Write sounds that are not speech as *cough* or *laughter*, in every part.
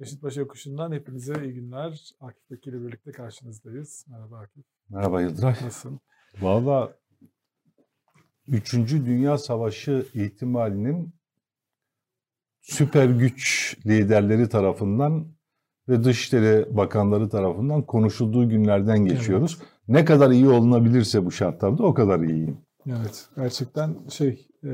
Beşiktaş Yokuşu'ndan hepinize iyi günler. Akif Bekir ile birlikte karşınızdayız. Merhaba Akif. Merhaba Yıldıray. Nasılsın? Valla 3. Dünya Savaşı ihtimalinin süper güç liderleri tarafından ve Dışişleri Bakanları tarafından konuşulduğu günlerden geçiyoruz. Ne kadar iyi olunabilirse bu şartlarda o kadar iyiyim. Evet. Gerçekten şey e,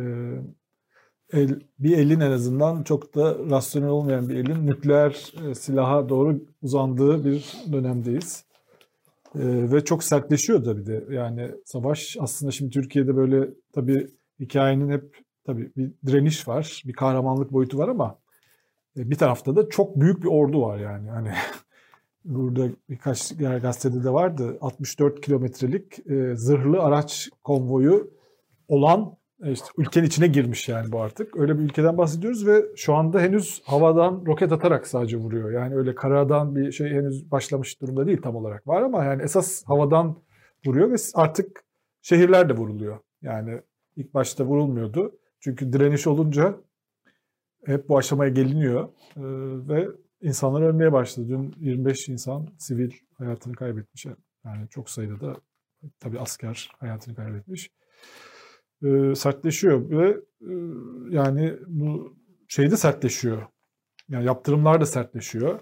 el, bir elin en azından çok da rasyonel olmayan bir elin nükleer e, silaha doğru uzandığı bir dönemdeyiz. E, ve çok sertleşiyor da bir de. Yani savaş aslında şimdi Türkiye'de böyle tabii hikayenin hep tabii bir direniş var, bir kahramanlık boyutu var ama e, bir tarafta da çok büyük bir ordu var yani. Hani *laughs* burada birkaç gazetede de vardı. 64 kilometrelik e, zırhlı araç konvoyu olan işte ülkenin içine girmiş yani bu artık. Öyle bir ülkeden bahsediyoruz ve şu anda henüz havadan roket atarak sadece vuruyor. Yani öyle karadan bir şey henüz başlamış durumda değil tam olarak. Var ama yani esas havadan vuruyor ve artık şehirler de vuruluyor. Yani ilk başta vurulmuyordu. Çünkü direniş olunca hep bu aşamaya geliniyor ee, ve insanlar ölmeye başladı. Dün 25 insan sivil hayatını kaybetmiş. Yani çok sayıda da tabii asker hayatını kaybetmiş. Ee, sertleşiyor ve e, yani bu şey de sertleşiyor. Yani yaptırımlar da sertleşiyor.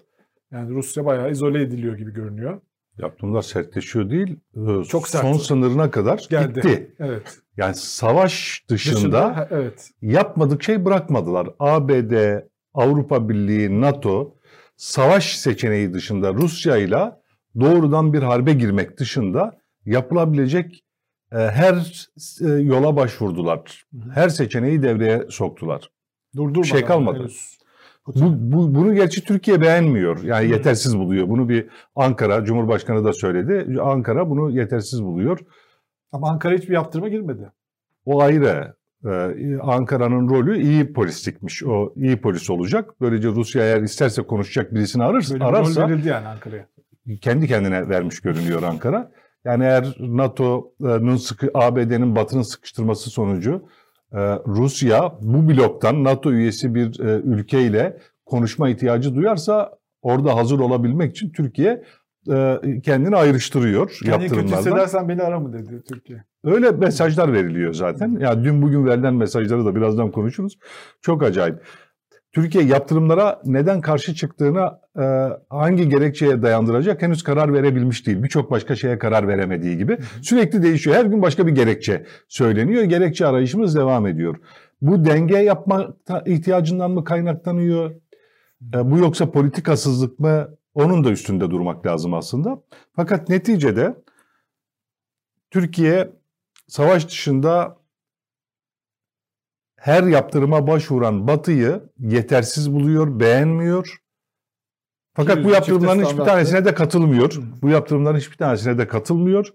Yani Rusya bayağı izole ediliyor gibi görünüyor. Yaptırımlar sertleşiyor değil, e, Çok sert. son sınırına kadar Geldi. gitti. Evet. Yani savaş dışında, Dışında, ha, evet. yapmadık şey bırakmadılar. ABD, Avrupa Birliği, NATO savaş seçeneği dışında Rusya ile doğrudan bir harbe girmek dışında yapılabilecek e, her e, yola başvurdular. Her seçeneği devreye soktular. Durdurmadan Bir şey kalmadı. henüz. Bu, bu, bunu gerçi Türkiye beğenmiyor. Yani yetersiz buluyor. Bunu bir Ankara, Cumhurbaşkanı da söyledi. Ankara bunu yetersiz buluyor. Ama Ankara hiçbir yaptırıma girmedi. O ayrı. Ee, Ankara'nın rolü iyi polislikmiş. O iyi polis olacak. Böylece Rusya eğer isterse konuşacak birisini arırsa, Böyle bir rol ararsa verildi yani Ankara'ya. kendi kendine vermiş görünüyor Ankara. Yani eğer NATO'nun sıkı, ABD'nin Batı'nın sıkıştırması sonucu e, Rusya bu bloktan NATO üyesi bir e, ülkeyle konuşma ihtiyacı duyarsa orada hazır olabilmek için Türkiye e, kendini ayrıştırıyor Kendini kötü yaptırımlardan. hissedersen beni ara mı dedi Türkiye. Öyle mesajlar veriliyor zaten. Ya dün bugün verilen mesajları da birazdan konuşuruz. Çok acayip. Türkiye yaptırımlara neden karşı çıktığına e, hangi gerekçeye dayandıracak henüz karar verebilmiş değil. Birçok başka şeye karar veremediği gibi. Sürekli değişiyor. Her gün başka bir gerekçe söyleniyor. Gerekçe arayışımız devam ediyor. Bu denge yapma ihtiyacından mı kaynaklanıyor? E, bu yoksa politikasızlık mı? Onun da üstünde durmak lazım aslında. Fakat neticede Türkiye savaş dışında her yaptırıma başvuran Batı'yı yetersiz buluyor, beğenmiyor. Fakat bu yaptırımların hiçbir tanesine de katılmıyor. Bu yaptırımların hiçbir tanesine de katılmıyor.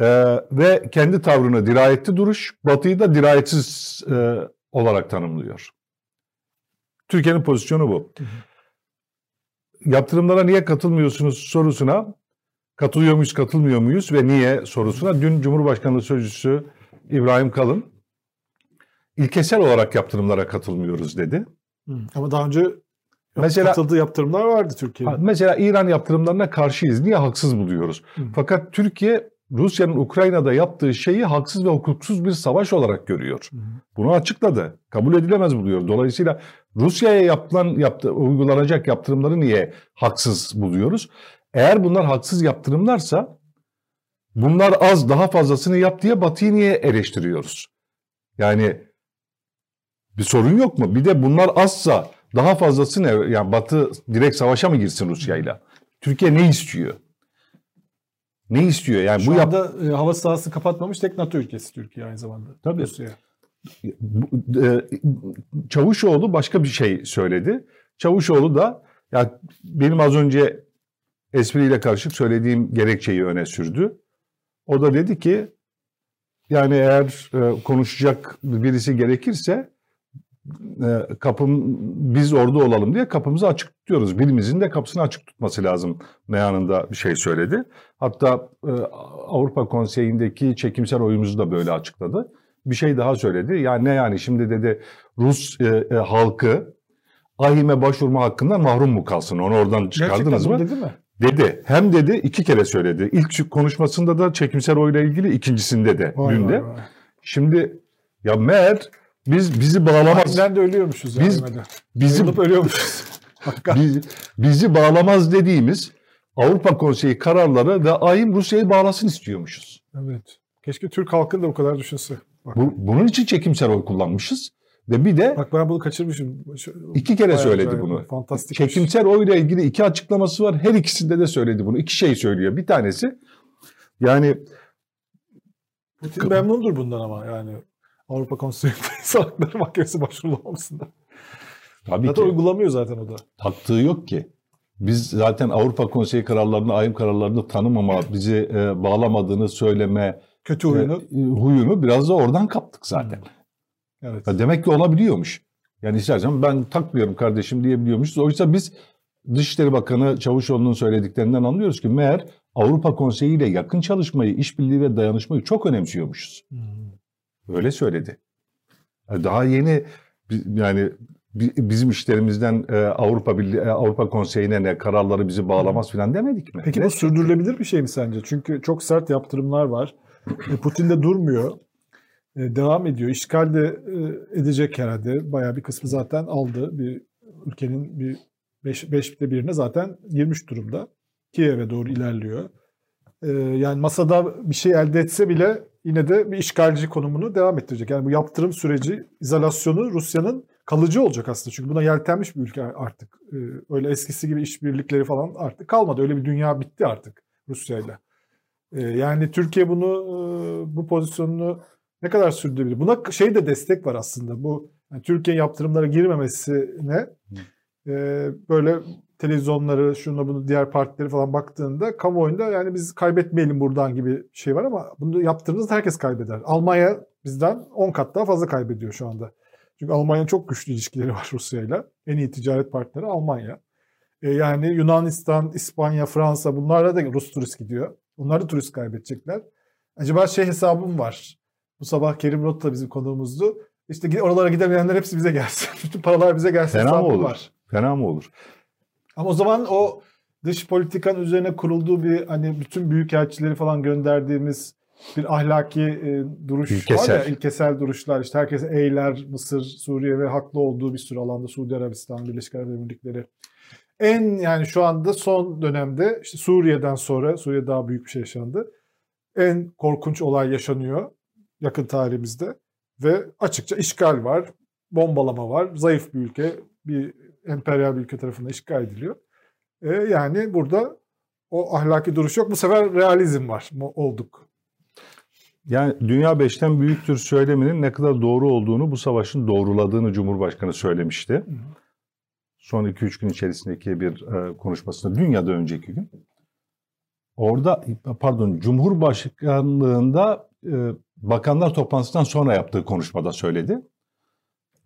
Ee, ve kendi tavrını dirayetli duruş, Batı'yı da dirayetsiz e, olarak tanımlıyor. Türkiye'nin pozisyonu bu. Yaptırımlara niye katılmıyorsunuz sorusuna katılıyor muyuz, katılmıyor muyuz ve niye sorusuna dün Cumhurbaşkanlığı Sözcüsü İbrahim Kalın ilkesel olarak yaptırımlara katılmıyoruz dedi. Ama daha önce Mesela- katıldığı yaptırımlar vardı Türkiye'nin. Ha, Mesela İran yaptırımlarına karşıyız. Niye haksız buluyoruz? Hı. Fakat Türkiye Rusya'nın Ukrayna'da yaptığı şeyi haksız ve hukuksuz bir savaş olarak görüyor. Hı hı. Bunu açıkladı. Kabul edilemez buluyor. Dolayısıyla Rusya'ya yapılan yaptı, uygulanacak yaptırımları niye haksız buluyoruz? Eğer bunlar haksız yaptırımlarsa bunlar az daha fazlasını yap diye Batı'yı niye eleştiriyoruz? Yani bir sorun yok mu? Bir de bunlar azsa daha fazlası ne? Yani Batı direkt savaşa mı girsin Rusya'yla? Türkiye ne istiyor? Ne istiyor? Yani Şu bu yap anda e, hava sahasını kapatmamış tek NATO ülkesi Türkiye aynı zamanda. Tabii. Rusya'ya. Bu- e, Çavuşoğlu başka bir şey söyledi. Çavuşoğlu da ya benim az önce espriyle karışık söylediğim gerekçeyi öne sürdü. O da dedi ki yani eğer e, konuşacak birisi gerekirse kapım biz orada olalım diye kapımızı açık tutuyoruz. Birimizin de kapısını açık tutması lazım meyanında bir şey söyledi. Hatta e, Avrupa Konseyi'ndeki çekimsel oyumuzu da böyle açıkladı. Bir şey daha söyledi. Yani ne yani şimdi dedi Rus e, e, halkı ahime başvurma hakkından mahrum mu kalsın? Onu oradan çıkardınız Gerçekten mı? dedi mi? Dedi. Hem dedi iki kere söyledi. İlk konuşmasında da çekimsel oyla ilgili ikincisinde de Vay dün de. vay vay. Şimdi ya meğer biz bizi bağlamaz. Aynen de ölüyormuşuz. Biz- yani Ayılıp ölüyormuşuz. *laughs* Biz- bizi bağlamaz dediğimiz Avrupa Konseyi kararları ve AYİM Rusya'yı bağlasın istiyormuşuz. Evet. Keşke Türk halkı da o kadar düşünse. Bak, Bu, bunun için çekimsel oy kullanmışız. Ve bir de bak ben bunu kaçırmışım. İki kere bayağı söyledi bunu. Fantastik. Çekimsel oyla ilgili iki açıklaması var. Her ikisinde de söyledi bunu. İki şey söylüyor. Bir tanesi yani Putin memnundur bundan ama yani. Avrupa Konseyi *laughs* İnsan Hakları Mahkemesi başvurulamamasında. tabii Zaten ki uygulamıyor zaten o da. taktığı yok ki. Biz zaten Avrupa Konseyi kararlarını, AYİM kararlarını tanımama, bizi e, bağlamadığını söyleme Kötü oyunu. e, huyunu biraz da oradan kaptık zaten. Evet. Ya demek ki olabiliyormuş. Yani istersen ben takmıyorum kardeşim diyebiliyormuşuz. Oysa biz Dışişleri Bakanı Çavuşoğlu'nun söylediklerinden anlıyoruz ki meğer Avrupa Konseyi ile yakın çalışmayı, işbirliği ve dayanışmayı çok önemsiyormuşuz. Hmm. Öyle söyledi. Yani Daha yeni yani bi- bizim işlerimizden e, Avrupa Birliği, e, Avrupa Konseyi'ne ne kararları bizi bağlamaz falan demedik mi? Peki Ne? bu sürdürülebilir bir şey mi sence? Çünkü çok sert yaptırımlar var. E, Putin de durmuyor. E, Devam ediyor. İşgal de e, edecek herhalde. Bayağı bir kısmı zaten aldı. Bir ülkenin bir beş, beşte birine zaten girmiş durumda. Kiev'e doğru ilerliyor. E, Yani masada bir şey elde etse bile yine de bir işgalci konumunu devam ettirecek. Yani bu yaptırım süreci, izolasyonu Rusya'nın kalıcı olacak aslında. Çünkü buna yeltenmiş bir ülke artık. E, Öyle eskisi gibi işbirlikleri falan artık kalmadı. Öyle bir dünya bitti artık Rusya'yla. E, Yani Türkiye bunu e, bu pozisyonunu ne kadar sürdürebilir? Buna şey de destek var aslında. Bu yani Türkiye yaptırımlara girmemesine e, böyle televizyonları, şunu bunu diğer partileri falan baktığında kamuoyunda yani biz kaybetmeyelim buradan gibi şey var ama bunu yaptığımızda herkes kaybeder. Almanya bizden 10 kat daha fazla kaybediyor şu anda. Çünkü Almanya'nın çok güçlü ilişkileri var Rusya'yla. En iyi ticaret partneri Almanya. E, yani Yunanistan, İspanya, Fransa bunlarla da Rus turist gidiyor. Onlar da turist kaybedecekler. Acaba şey hesabım var. Bu sabah Kerim Rot da bizim konuğumuzdu. İşte oralara gidemeyenler hepsi bize gelsin. *laughs* Bütün paralar bize gelsin Fena mı olur? var. Fena mı olur? Ama o zaman o dış politikanın üzerine kurulduğu bir hani bütün büyükelçileri falan gönderdiğimiz bir ahlaki e, duruş var İlkesel. ya ilkesel duruşlar işte herkes eyler Mısır, Suriye ve haklı olduğu bir sürü alanda Suudi Arabistan, Birleşik Arap Emirlikleri. En yani şu anda son dönemde işte Suriye'den sonra Suriye daha büyük bir şey yaşandı. En korkunç olay yaşanıyor yakın tarihimizde ve açıkça işgal var, bombalama var, zayıf bir ülke, bir emperyal bir ülke tarafından işgal ediliyor. E, yani burada o ahlaki duruş yok. Bu sefer realizm var. Olduk. Yani dünya beşten büyüktür söyleminin ne kadar doğru olduğunu bu savaşın doğruladığını Cumhurbaşkanı söylemişti. Son 2-3 gün içerisindeki bir e, konuşmasında dünyada önceki gün. Orada pardon Cumhurbaşkanlığında e, bakanlar toplantısından sonra yaptığı konuşmada söyledi.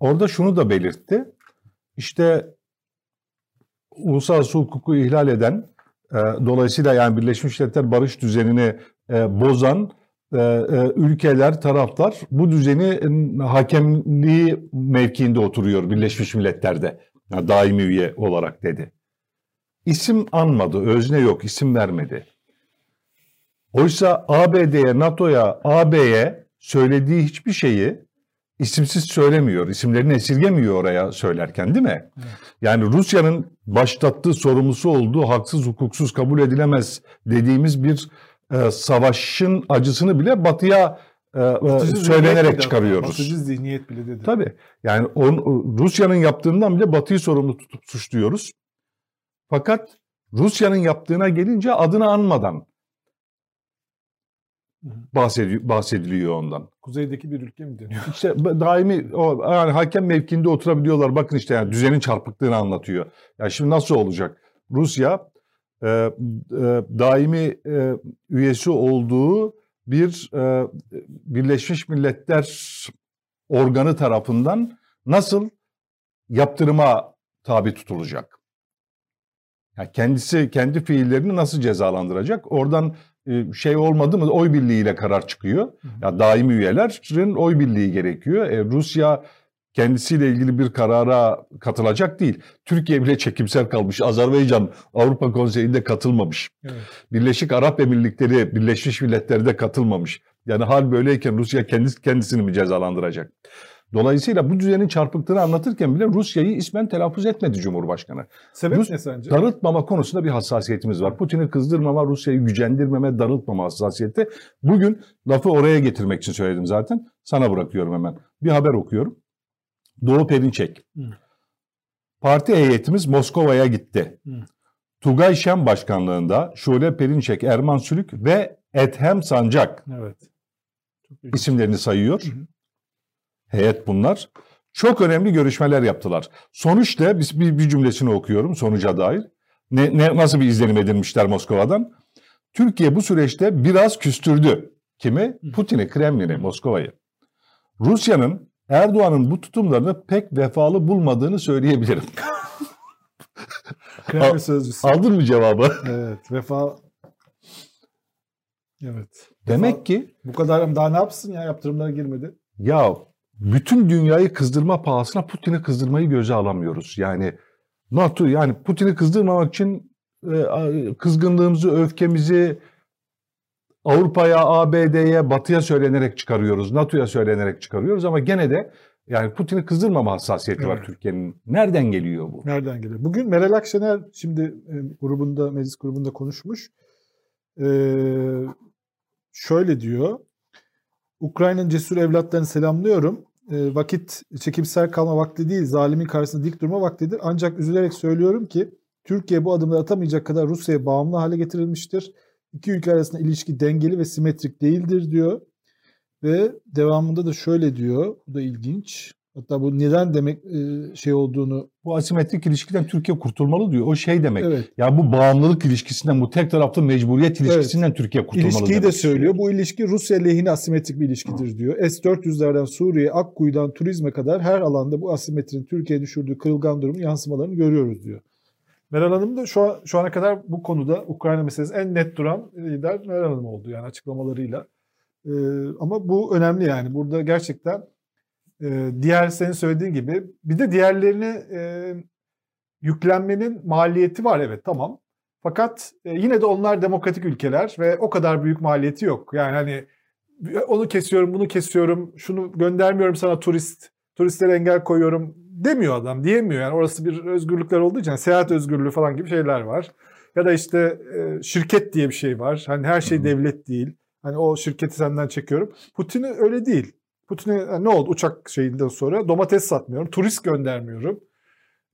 Orada şunu da belirtti. İşte uluslararası hukuku ihlal eden e, dolayısıyla yani Birleşmiş Milletler barış düzenini e, bozan e, e, ülkeler, taraflar bu düzeni hakemliği mevkiinde oturuyor Birleşmiş Milletler'de. Yani daimi üye olarak dedi. İsim anmadı, özne yok, isim vermedi. Oysa ABD'ye, NATO'ya, AB'ye söylediği hiçbir şeyi isimsiz söylemiyor, isimlerini esirgemiyor oraya söylerken değil mi? Evet. Yani Rusya'nın başlattığı, sorumlusu olduğu haksız, hukuksuz, kabul edilemez dediğimiz bir e, savaşın acısını bile batıya e, e, Batıcı söylenerek bile- çıkarıyoruz. Batıcı zihniyet bile dedi. Tabii. Yani on- Rusya'nın yaptığından bile Batı'yı sorumlu tutup suçluyoruz. Fakat Rusya'nın yaptığına gelince adını anmadan. Bahsediyor, bahsediliyor ondan. Kuzeydeki bir ülke mi deniyor? *laughs* İşte daimi o yani hakem mevkinde oturabiliyorlar. Bakın işte yani düzenin çarpıklığını anlatıyor. Ya şimdi nasıl olacak? Rusya e, e, daimi e, üyesi olduğu bir e, Birleşmiş Milletler organı tarafından nasıl yaptırıma tabi tutulacak? Yani kendisi kendi fiillerini nasıl cezalandıracak? Oradan şey olmadı mı oy birliğiyle karar çıkıyor. Ya daimi üyelerin oy birliği gerekiyor. E, Rusya kendisiyle ilgili bir karara katılacak değil. Türkiye bile çekimsel kalmış. Azerbaycan Avrupa Konseyi'nde katılmamış. Evet. Birleşik Arap Emirlikleri, Birleşmiş Milletler'de katılmamış. Yani hal böyleyken Rusya kendisi kendisini mi cezalandıracak? Dolayısıyla bu düzenin çarpıklığını anlatırken bile Rusya'yı ismen telaffuz etmedi Cumhurbaşkanı. Sebep Rus, ne sence? Darıltmama konusunda bir hassasiyetimiz var. Putin'i kızdırmama, Rusya'yı gücendirmeme, darıltmama hassasiyeti. Bugün lafı oraya getirmek için söyledim zaten. Sana bırakıyorum hemen. Bir haber okuyorum. Doğu Perinçek. Hı. Parti heyetimiz Moskova'ya gitti. Hı. Tugay Şen başkanlığında Şule Perinçek, Erman Sülük ve Ethem Sancak evet. isimlerini sayıyor. Hı hı heyet bunlar. Çok önemli görüşmeler yaptılar. Sonuçta biz bir, bir cümlesini okuyorum sonuca dair. Ne, ne nasıl bir izlenim edinmişler Moskova'dan? Türkiye bu süreçte biraz küstürdü. Kimi? Putin'i, Kremlin'i, Moskova'yı. Rusya'nın Erdoğan'ın bu tutumlarını pek vefalı bulmadığını söyleyebilirim. *laughs* Kremlin sözcüsü. Aldın mı cevabı? Evet, vefa Evet. Demek vefa... ki bu kadar daha ne yapsın ya yaptırımlara girmedi. Ya bütün dünyayı kızdırma pahasına Putin'i kızdırmayı göze alamıyoruz. Yani NATO yani Putin'i kızdırmamak için e, kızgınlığımızı, öfkemizi Avrupa'ya, ABD'ye, Batı'ya söylenerek çıkarıyoruz. NATO'ya söylenerek çıkarıyoruz ama gene de yani Putin'i kızdırmama hassasiyeti evet. var Türkiye'nin. Nereden geliyor bu? Nereden geliyor? Bugün Meral Akşener şimdi e, grubunda, meclis grubunda konuşmuş. Ee, şöyle diyor. Ukrayna'nın cesur evlatlarını selamlıyorum. E, vakit çekimsel kalma vakti değil, zalimin karşısında dik durma vaktidir. Ancak üzülerek söylüyorum ki Türkiye bu adımları atamayacak kadar Rusya'ya bağımlı hale getirilmiştir. İki ülke arasında ilişki dengeli ve simetrik değildir diyor. Ve devamında da şöyle diyor, bu da ilginç. Hatta bu neden demek e, şey olduğunu... Bu asimetrik ilişkiden Türkiye kurtulmalı diyor. O şey demek. Evet. Ya bu bağımlılık ilişkisinden, bu tek taraflı mecburiyet ilişkisinden evet. Türkiye kurtulmalı İlişkiyi de söylüyor. Bu ilişki Rusya lehine asimetrik bir ilişkidir diyor. S-400'lerden Suriye, Akkuyu'dan turizme kadar her alanda bu asimetrinin Türkiye düşürdüğü kırılgan durumun yansımalarını görüyoruz diyor. Meral Hanım da şu, an, şu ana kadar bu konuda Ukrayna meselesi en net duran lider Meral Hanım oldu yani açıklamalarıyla. Ee, ama bu önemli yani. Burada gerçekten e, diğer senin söylediğin gibi bir de diğerlerini e, yüklenmenin maliyeti var evet tamam. Fakat e, yine de onlar demokratik ülkeler ve o kadar büyük maliyeti yok. Yani hani onu kesiyorum, bunu kesiyorum, şunu göndermiyorum sana turist, turistlere engel koyuyorum demiyor adam, diyemiyor. Yani orası bir özgürlükler olduğu için seyahat özgürlüğü falan gibi şeyler var. Ya da işte e, şirket diye bir şey var. Hani her şey devlet değil. Hani o şirketi senden çekiyorum. Putin öyle değil. Putin'e ne oldu uçak şeyinden sonra? Domates satmıyorum, turist göndermiyorum.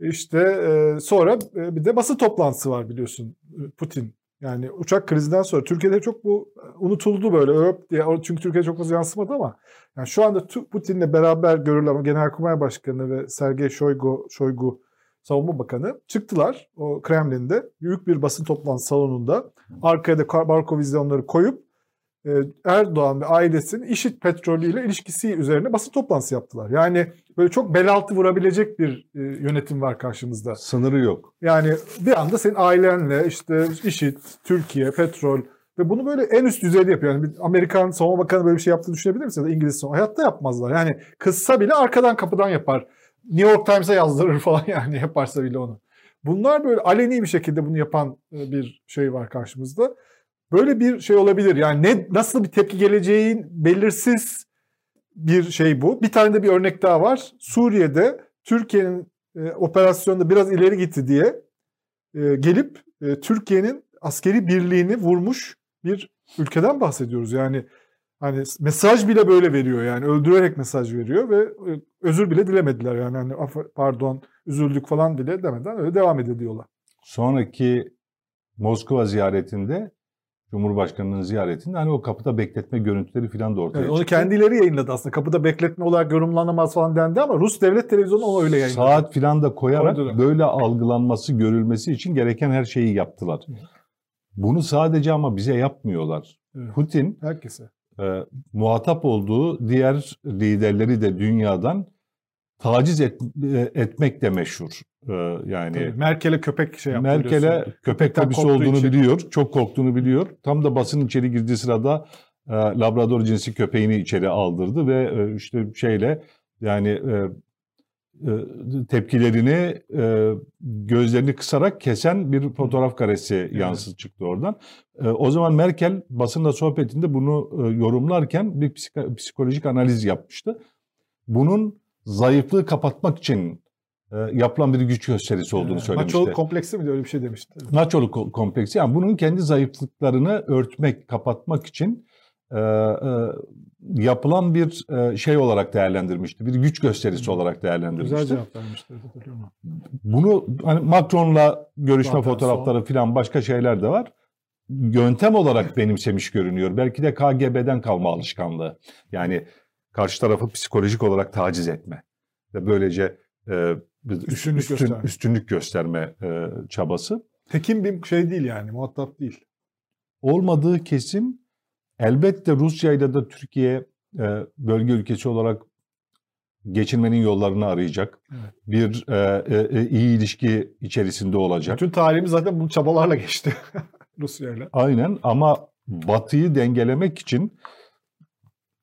İşte e, sonra e, bir de basın toplantısı var biliyorsun e, Putin. Yani uçak krizinden sonra Türkiye'de çok bu unutuldu böyle. Çünkü Türkiye'de çok fazla yansımadı ama yani şu anda Putin'le beraber görülen Genelkurmay Başkanı ve Sergey Shoigu, Shoigu Savunma Bakanı çıktılar o Kremlin'de büyük bir basın toplantısı salonunda. Arkaya da barko vizyonları koyup e, Erdoğan ve ailesinin IŞİD petrolüyle ilişkisi üzerine basın toplantısı yaptılar. Yani böyle çok bel altı vurabilecek bir e, yönetim var karşımızda. Sınırı yok. Yani bir anda senin ailenle işte IŞİD, Türkiye, petrol ve bunu böyle en üst düzeyde yapıyor. Yani bir Amerikan savunma bakanı böyle bir şey yaptığını düşünebilir misiniz? İngiliz savunma. Hayatta yapmazlar. Yani kızsa bile arkadan kapıdan yapar. New York Times'a yazdırır *laughs* falan yani yaparsa bile onu. Bunlar böyle aleni bir şekilde bunu yapan e, bir şey var karşımızda. Böyle bir şey olabilir. Yani ne nasıl bir tepki geleceğin belirsiz bir şey bu. Bir tane de bir örnek daha var. Suriye'de Türkiye'nin e, operasyonda biraz ileri gitti diye e, gelip e, Türkiye'nin askeri birliğini vurmuş bir ülkeden bahsediyoruz. Yani hani mesaj bile böyle veriyor yani öldürerek mesaj veriyor ve e, özür bile dilemediler yani hani pardon üzüldük falan bile demeden öyle devam ediyorlar. Sonraki Moskova ziyaretinde Cumhurbaşkanı'nın ziyaretinde hani o kapıda bekletme görüntüleri falan da ortaya evet, çıktı. Onu kendileri yayınladı aslında. Kapıda bekletme olarak yorumlanamaz falan dendi ama Rus devlet televizyonu onu öyle yayınladı. Saat falan da koyarak Koydular. böyle algılanması, görülmesi için gereken her şeyi yaptılar. Bunu sadece ama bize yapmıyorlar. Evet. Putin herkese e, muhatap olduğu diğer liderleri de dünyadan taciz et, e, etmek de meşhur. Ee, yani Merkel'e köpek şey yaptı. Merkel'e köpek fobisi olduğunu için. biliyor. Çok korktuğunu biliyor. Tam da basın içeri girdiği sırada e, Labrador cinsi köpeğini içeri aldırdı ve e, işte şeyle yani e, tepkilerini gözlerini kısarak kesen bir fotoğraf karesi yansıt çıktı oradan. O zaman Merkel basınla sohbetinde bunu yorumlarken bir psikolojik analiz yapmıştı. Bunun zayıflığı kapatmak için e, yapılan bir güç gösterisi olduğunu evet, söylemişti. Maçoluk kompleksi mi öyle bir şey demişti. Maçoluk kompleksi yani bunun kendi zayıflıklarını örtmek, kapatmak için e, e, yapılan bir e, şey olarak değerlendirmişti. Bir güç gösterisi olarak değerlendirmişti. Güzel cevap vermişti. Bunu hani Macron'la görüşme Zaten fotoğrafları son... falan başka şeyler de var. Yöntem olarak benimsemiş görünüyor. Belki de KGB'den kalma alışkanlığı. Yani karşı tarafı psikolojik olarak taciz etme ve böylece e, üstünlük, üstün, gösterme. üstünlük gösterme e, çabası. Tekin bir şey değil yani, muhatap değil. Olmadığı kesin. Elbette Rusya ile de Türkiye e, bölge ülkesi olarak geçinmenin yollarını arayacak. Evet. Bir e, e, e iyi ilişki içerisinde olacak. Bütün tarihimiz zaten bu çabalarla geçti *laughs* Rusya ile. Aynen ama Batı'yı dengelemek için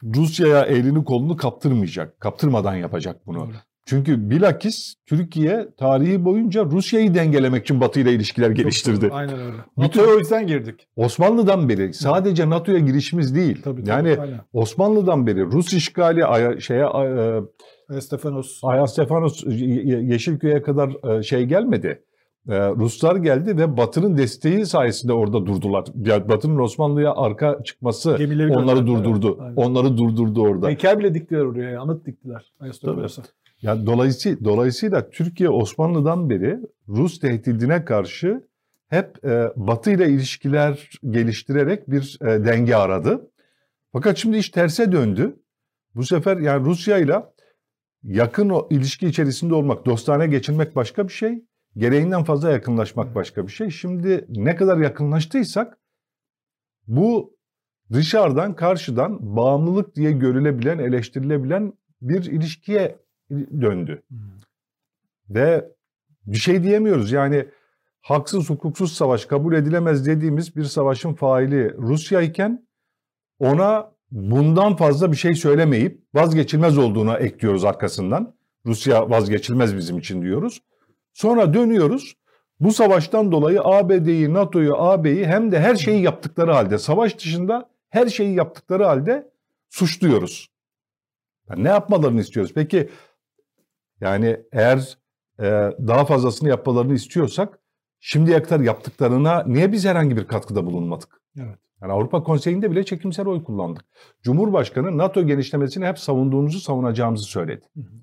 Rusya'ya elini kolunu kaptırmayacak. Kaptırmadan yapacak bunu. Doğru. Çünkü bilakis Türkiye tarihi boyunca Rusya'yı dengelemek için Batı ile ilişkiler geliştirdi. Doğru, aynen öyle. NATO'ya o yüzden girdik. Osmanlı'dan beri sadece NATO'ya girişimiz değil. Tabii, tabii, yani aynen. Osmanlı'dan beri Rus işgali Aya, şeye e, Stefanos Aya Stefanos Yeşilköy'e kadar e, şey gelmedi. E, Ruslar geldi ve Batı'nın desteği sayesinde orada durdular. Yani Batı'nın Osmanlı'ya arka çıkması Gemileri onları durdurdu. Evet, onları durdurdu orada. Heykel bile diktiler oraya, anıt diktiler. Ayasofya yani dolayısıyla, dolayısıyla Türkiye Osmanlı'dan beri Rus tehdidine karşı hep e, Batı ile ilişkiler geliştirerek bir e, denge aradı. Fakat şimdi iş terse döndü. Bu sefer yani Rusya ile yakın o ilişki içerisinde olmak, dostane geçinmek başka bir şey. Gereğinden fazla yakınlaşmak başka bir şey. Şimdi ne kadar yakınlaştıysak bu dışarıdan karşıdan bağımlılık diye görülebilen, eleştirilebilen bir ilişkiye döndü. Hmm. Ve bir şey diyemiyoruz. Yani haksız hukuksuz savaş kabul edilemez dediğimiz bir savaşın faili Rusya iken ona bundan fazla bir şey söylemeyip vazgeçilmez olduğuna ekliyoruz arkasından. Rusya vazgeçilmez bizim için diyoruz. Sonra dönüyoruz. Bu savaştan dolayı ABD'yi, NATO'yu, AB'yi hem de her şeyi yaptıkları halde, savaş dışında her şeyi yaptıkları halde suçluyoruz. Yani ne yapmalarını istiyoruz? Peki yani eğer e, daha fazlasını yapmalarını istiyorsak şimdiye kadar yaptıklarına niye biz herhangi bir katkıda bulunmadık? Evet. Yani Avrupa Konseyi'nde bile çekimsel oy kullandık. Cumhurbaşkanı NATO genişlemesini hep savunduğumuzu savunacağımızı söyledi. Hı hı.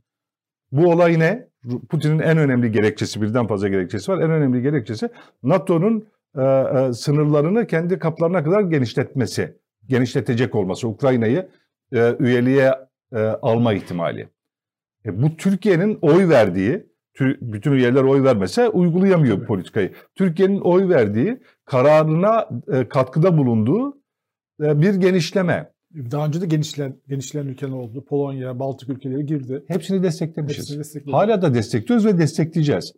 Bu olay ne? Putin'in en önemli gerekçesi, birden fazla gerekçesi var. En önemli gerekçesi NATO'nun e, e, sınırlarını kendi kaplarına kadar genişletmesi, genişletecek olması, Ukrayna'yı e, üyeliğe e, alma ihtimali. E, bu Türkiye'nin oy verdiği, bütün üyeler oy vermese uygulayamıyor Tabii. politikayı. Türkiye'nin oy verdiği, kararına e, katkıda bulunduğu e, bir genişleme. Daha önce de genişleyen, genişleyen ülkeler oldu. Polonya, Baltık ülkeleri girdi. Hepsini desteklemişiz. Hepsini Hala da destekliyoruz ve destekleyeceğiz.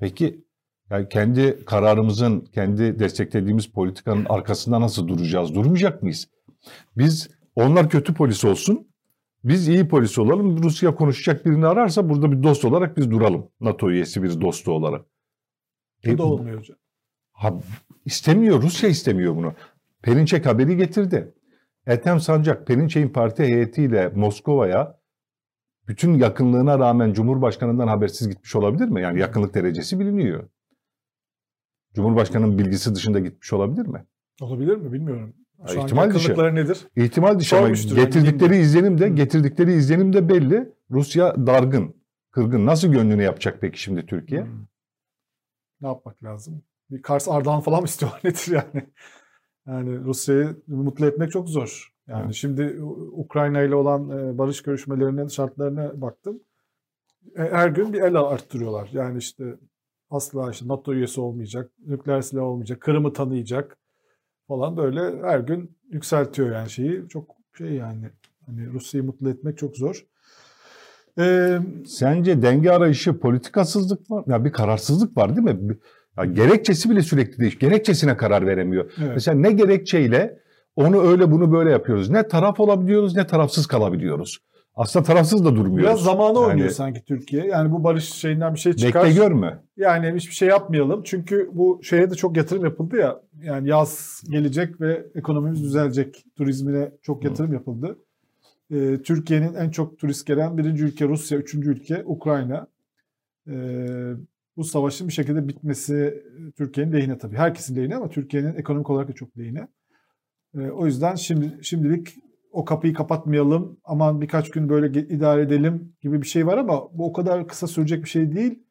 Peki yani kendi kararımızın, kendi desteklediğimiz politikanın arkasında nasıl duracağız? Durmayacak mıyız? Biz onlar kötü polis olsun, biz iyi polis olalım. Rusya konuşacak birini ararsa burada bir dost olarak biz duralım. NATO üyesi bir dostu olarak. Bu e, da olmuyor hocam. Ha, istemiyor. Rusya istemiyor bunu. Perinçek haberi getirdi. Ethem Sancak Perinçek'in parti heyetiyle Moskova'ya bütün yakınlığına rağmen Cumhurbaşkanı'ndan habersiz gitmiş olabilir mi? Yani yakınlık derecesi biliniyor. Cumhurbaşkanı'nın bilgisi dışında gitmiş olabilir mi? Olabilir mi bilmiyorum. Şu ihtimal dışı. nedir? İhtimal dışı ama getirdikleri yani, izlenim de getirdikleri izlenim de belli. Rusya dargın, kırgın. Nasıl gönlünü yapacak peki şimdi Türkiye? Hmm. Ne yapmak lazım? Bir Kars Ardahan falan mı istiyor *laughs* nedir yani? Yani Rusya'yı mutlu etmek çok zor. Yani evet. şimdi Ukrayna ile olan e, barış görüşmelerinin şartlarına baktım. E, her gün bir el arttırıyorlar. Yani işte asla işte NATO üyesi olmayacak, nükleer silah olmayacak, Kırım'ı tanıyacak, falan böyle her gün yükseltiyor yani şeyi. Çok şey yani hani Rusya'yı mutlu etmek çok zor. Ee, Sence denge arayışı politikasızlık var? Ya bir kararsızlık var değil mi? Ya gerekçesi bile sürekli değiş. Gerekçesine karar veremiyor. Evet. Mesela ne gerekçeyle onu öyle bunu böyle yapıyoruz. Ne taraf olabiliyoruz ne tarafsız kalabiliyoruz. aslında tarafsız da durmuyoruz. Biraz zamanı oynuyor Yani sanki Türkiye. Yani bu barış şeyinden bir şey çıkar. Bekle görme. Yani hiçbir şey yapmayalım. Çünkü bu şeye de çok yatırım yapıldı ya. Yani yaz gelecek ve ekonomimiz düzelecek. Turizmine çok yatırım yapıldı. Ee, Türkiye'nin en çok turist gelen birinci ülke Rusya, üçüncü ülke Ukrayna. Ee, bu savaşın bir şekilde bitmesi e, Türkiye'nin lehine tabii. Herkesin lehine ama Türkiye'nin ekonomik olarak da çok lehine. Ee, o yüzden şimdi şimdilik o kapıyı kapatmayalım, aman birkaç gün böyle idare edelim gibi bir şey var ama bu o kadar kısa sürecek bir şey değil.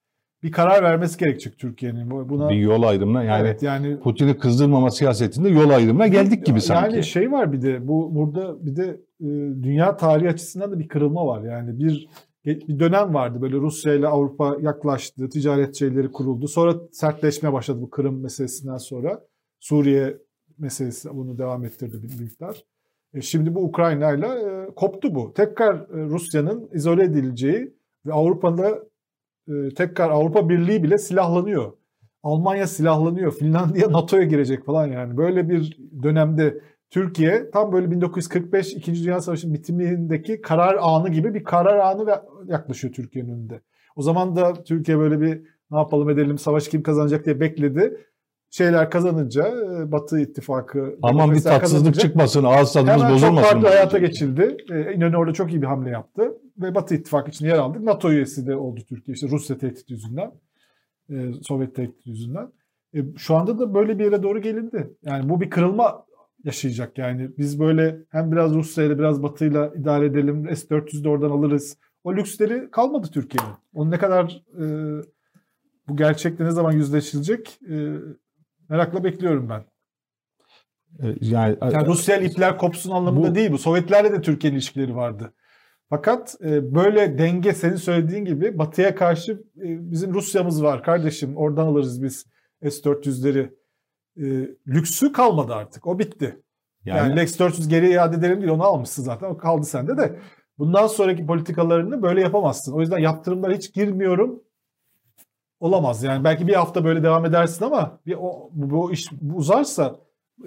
Bir karar vermesi gerekecek Türkiye'nin. Bu- Buna Bir yol ayrımına yani evet, yani Putin'i kızdırmama siyasetinde yol ayrımına geldik gibi sanki. Yani şey var bir de bu burada bir de e, dünya tarihi açısından da bir kırılma var. Yani bir bir dönem vardı böyle Rusya ile Avrupa yaklaştı, ticaret şeyleri kuruldu. Sonra sertleşmeye başladı bu Kırım meselesinden sonra. Suriye meselesi bunu devam ettirdi bir miktar. E, şimdi bu Ukrayna ile e, koptu bu. Tekrar e, Rusya'nın izole edileceği ve Avrupa'da e, tekrar Avrupa Birliği bile silahlanıyor. Almanya silahlanıyor. Finlandiya *laughs* NATO'ya girecek falan yani. Böyle bir dönemde Türkiye tam böyle 1945 2. Dünya Savaşı'nın bitimindeki karar anı gibi bir karar anı ve- yaklaşıyor Türkiye'nin önünde. O zaman da Türkiye böyle bir ne yapalım edelim savaş kim kazanacak diye bekledi. Şeyler kazanınca e, Batı ittifakı Aman bir tatsızlık çıkmasın, ağız tadımız Hemen çok bozulmasın. farklı hayata geçildi. Ee, İnönü orada çok iyi bir hamle yaptı. Ve Batı İttifakı için yer aldık. NATO üyesi de oldu Türkiye. İşte Rusya tehdit yüzünden. e, Sovyet tehdit yüzünden. E, şu anda da böyle bir yere doğru gelindi. Yani bu bir kırılma yaşayacak. Yani biz böyle hem biraz Rusya ile biraz Batı'yla idare edelim. S-400'ü de oradan alırız. O lüksleri kalmadı Türkiye'nin. Onun ne kadar e, bu gerçekle ne zaman yüzleşilecek e, merakla bekliyorum ben. E, Yani, Yani Rusya'yla ipler kopsun anlamında Bu- değil bu. Sovyetlerle de Türkiye'nin ilişkileri vardı. Fakat e, böyle denge senin söylediğin gibi Batı'ya karşı e, bizim Rusya'mız var kardeşim oradan alırız biz S-400'leri. E, lüksü kalmadı artık. O bitti. Yani, yani, Lex 400 geri iade edelim değil onu almışsın zaten. O kaldı sende de. Bundan sonraki politikalarını böyle yapamazsın. O yüzden yaptırımlara hiç girmiyorum. Olamaz yani. Belki bir hafta böyle devam edersin ama bir o, bu, bu iş uzarsa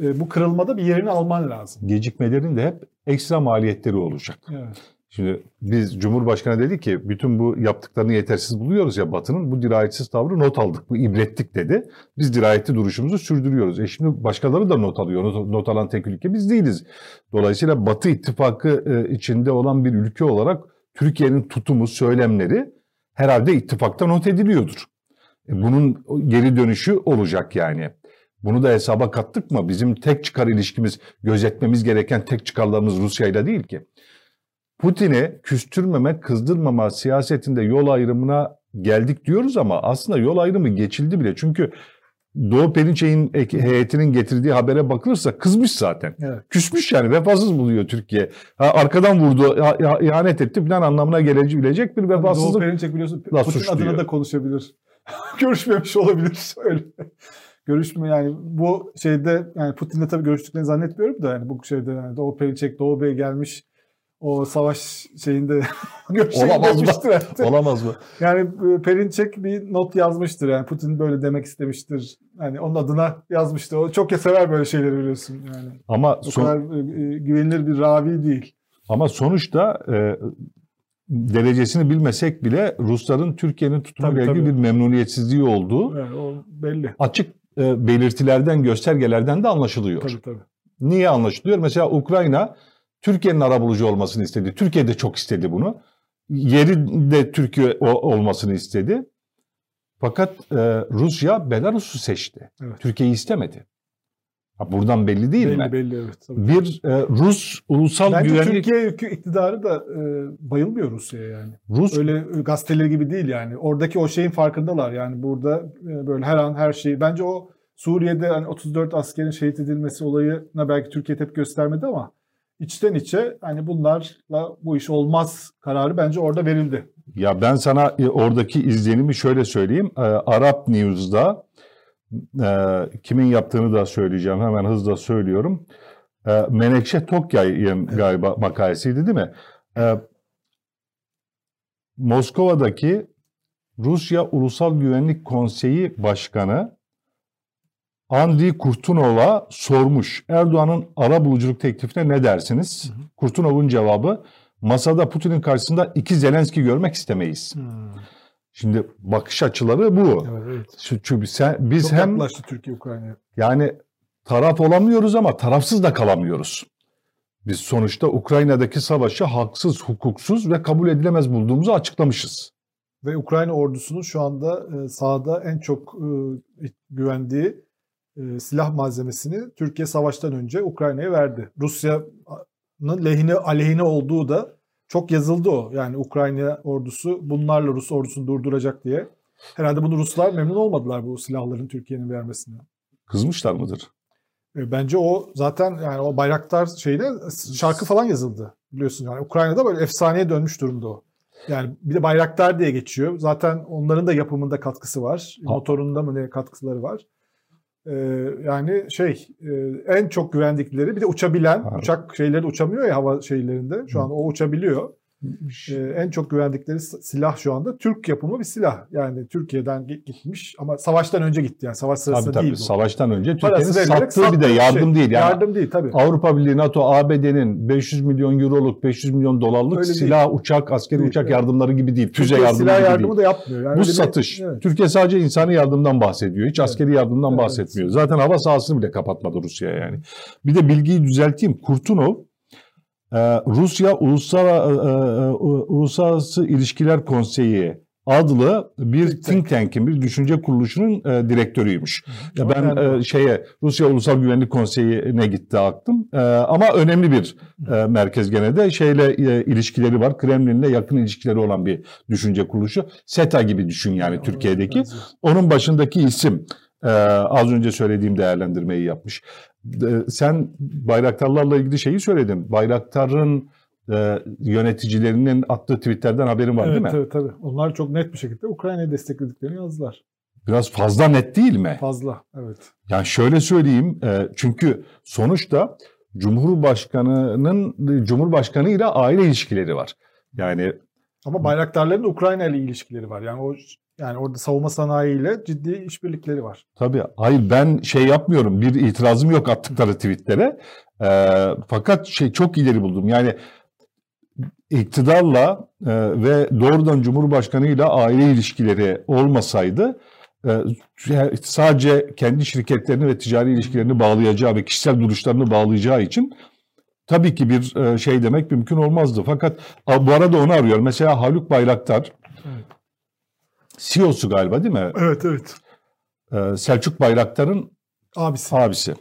e, bu kırılmada bir yerini alman lazım. gecikmelerin de hep ekstra maliyetleri olacak. Evet. Şimdi biz Cumhurbaşkanı dedi ki bütün bu yaptıklarını yetersiz buluyoruz ya Batı'nın bu dirayetsiz tavrı not aldık, bu ibrettik dedi. Biz dirayetli duruşumuzu sürdürüyoruz. E şimdi başkaları da not alıyor. Not, not alan tek ülke biz değiliz. Dolayısıyla Batı ittifakı e, içinde olan bir ülke olarak Türkiye'nin tutumu, söylemleri herhalde ittifakta not ediliyordur. E, bunun geri dönüşü olacak yani. Bunu da hesaba kattık mı? Bizim tek çıkar ilişkimiz, gözetmemiz gereken tek çıkarlarımız Rusya'yla değil ki. Putin'i küstürmeme, kızdırmama siyasetinde yol ayrımına geldik diyoruz ama aslında yol ayrımı geçildi bile. Çünkü Doğu Perinçek'in ek- heyetinin getirdiği habere bakılırsa kızmış zaten. Evet. Küsmüş yani vefasız buluyor Türkiye. Ha, arkadan vurdu, ha- ha- ihanet etti falan anlamına gelebilecek bir Doğu vefasızlık. Perinçek biliyorsun Putin adına da konuşabilir. *laughs* Görüşmemiş olabilir. Öyle. Görüşme yani bu şeyde yani Putin'le tabii görüştüklerini zannetmiyorum da yani bu şeyde yani Doğu Perinçek, Doğu Bey gelmiş o savaş şeyinde *laughs* Olamaz mı? herhalde. Olamaz mı? Yani e, Perinçek bir not yazmıştır yani Putin böyle demek istemiştir. Yani onun adına yazmıştır. O çok ya sever böyle şeyleri biliyorsun yani. Ama O son- kadar e, e, güvenilir bir ravi değil. Ama sonuçta e, derecesini bilmesek bile Rusların Türkiye'nin tutumuyla ilgili bir memnuniyetsizliği olduğu Yani o belli. açık e, belirtilerden, göstergelerden de anlaşılıyor. Tabii tabii. Niye anlaşılıyor? Mesela Ukrayna Türkiye'nin arabulucu olmasını istedi. Türkiye de çok istedi bunu. Yeri de Türkiye olmasını istedi. Fakat e, Rusya Belarus'u seçti. Evet. Türkiye'yi istemedi. Ha, buradan belli değil belli mi? belli evet. Tabii. Bir e, Rus ulusal Bence güvenlik Türkiye iktidarı da e, bayılmıyor Rusya'ya yani. Rus Öyle e, gazeteleri gibi değil yani. Oradaki o şeyin farkındalar yani burada e, böyle her an her şeyi. Bence o Suriye'de hani 34 askerin şehit edilmesi olayına belki Türkiye tepki göstermedi ama içten içe hani bunlarla bu iş olmaz kararı bence orada verildi. Ya ben sana e, oradaki izlenimi şöyle söyleyeyim. E, Arap News'da e, kimin yaptığını da söyleyeceğim. Hemen hızla söylüyorum. E, Menekşe Tokyay'ın galiba makalesiydi değil mi? E, Moskova'daki Rusya Ulusal Güvenlik Konseyi Başkanı Andriy Kurtunov'a sormuş. Erdoğan'ın ara buluculuk teklifine ne dersiniz? Kurtunov'un cevabı masada Putin'in karşısında iki Zelenski görmek istemeyiz. Hmm. Şimdi bakış açıları bu. Evet, Çünkü sen, biz Çok hem Türkiye Ukrayna'ya. yani taraf olamıyoruz ama tarafsız da kalamıyoruz. Biz sonuçta Ukrayna'daki savaşı haksız, hukuksuz ve kabul edilemez bulduğumuzu açıklamışız. Ve Ukrayna ordusunun şu anda e, sahada en çok e, güvendiği e, silah malzemesini Türkiye savaştan önce Ukrayna'ya verdi. Rusya'nın lehine aleyhine olduğu da çok yazıldı o. Yani Ukrayna ordusu bunlarla Rus ordusunu durduracak diye. Herhalde bunu Ruslar memnun olmadılar bu silahların Türkiye'nin vermesinden. Kızmışlar mıdır? E, Bence o zaten yani o Bayraktar şeyde şarkı falan yazıldı biliyorsun yani Ukrayna'da böyle efsaneye dönmüş durumda o. Yani bir de Bayraktar diye geçiyor. Zaten onların da yapımında katkısı var. Ha. Motorunda mı ne katkıları var. E, yani şey e, en çok güvendikleri bir de uçabilen Ha. uçak şeyleri uçamıyor ya hava şeylerinde. Şu Hı. an o uçabiliyor. E, en çok güvendikleri silah şu anda Türk yapımı bir silah. Yani Türkiye'den gi- gitmiş ama savaştan önce gitti yani savaş sırasında Tabii tabii. değil bu. Savaştan önce Türkiye'nin sattığı bir de sattığı yardım şey. değil. Yani Yardım değil tabii. Avrupa Birliği, NATO, ABD'nin 500 milyon euroluk, 500 milyon dolarlık Öyle değil. silah, uçak, askeri Değil, uçak evet. yardımları gibi değil. Füze Türkiye yardımı silah gibi yardımı değil. da yapmıyor. Yani Bu öyle bir- satış. Evet. Türkiye sadece insani yardımdan bahsediyor. Hiç Evet. askeri yardımdan Evet. bahsetmiyor. Zaten hava sahasını bile kapatmadı Rusya yani. Bir de bilgiyi düzelteyim. Kurtunov Rusya Ulusal, e, e, Uluslararası İlişkiler Konseyi adlı bir Think tank'in, bir düşünce kuruluşunun e, direktörüymüş. Ya ben e, şeye Rusya Ulusal Güvenlik Konseyi'ne gitti aklım. E, ama önemli bir e, merkez gene de şeyle e, ilişkileri var. Kremlin'le yakın ilişkileri olan bir düşünce kuruluşu. SETA gibi düşün yani Türkiye'deki. Onun başındaki isim e, az önce söylediğim değerlendirmeyi yapmış. E, sen bayraktarlarla ilgili şeyi söyledin. Bayraktar'ın e, yöneticilerinin attığı tweetlerden haberin var evet, değil mi? Evet tabii. Onlar çok net bir şekilde Ukrayna'yı desteklediklerini yazdılar. Biraz fazla net değil mi? Fazla. Evet. Yani şöyle söyleyeyim. e, çünkü sonuçta Cumhurbaşkanı'nın Cumhurbaşkanı ile aile ilişkileri var. Yani Ama bayraktarların Ukrayna ile ilişkileri var. Yani o yani orada savunma sanayiyle ciddi işbirlikleri var. Tabii. Hayır ben şey yapmıyorum. Bir itirazım yok attıkları tweetlere. Ee, fakat şey çok ileri buldum. Yani iktidarla e, ve doğrudan Cumhurbaşkanıyla aile ilişkileri olmasaydı e, sadece kendi şirketlerini ve ticari ilişkilerini bağlayacağı ve kişisel duruşlarını bağlayacağı için tabii ki bir e, şey demek mümkün olmazdı. Fakat a, bu arada onu arıyor. Mesela Haluk Bayraktar Evet. CEO'su galiba değil mi? Evet evet. Ee, Selçuk Bayraktar'ın Abisi. abisi.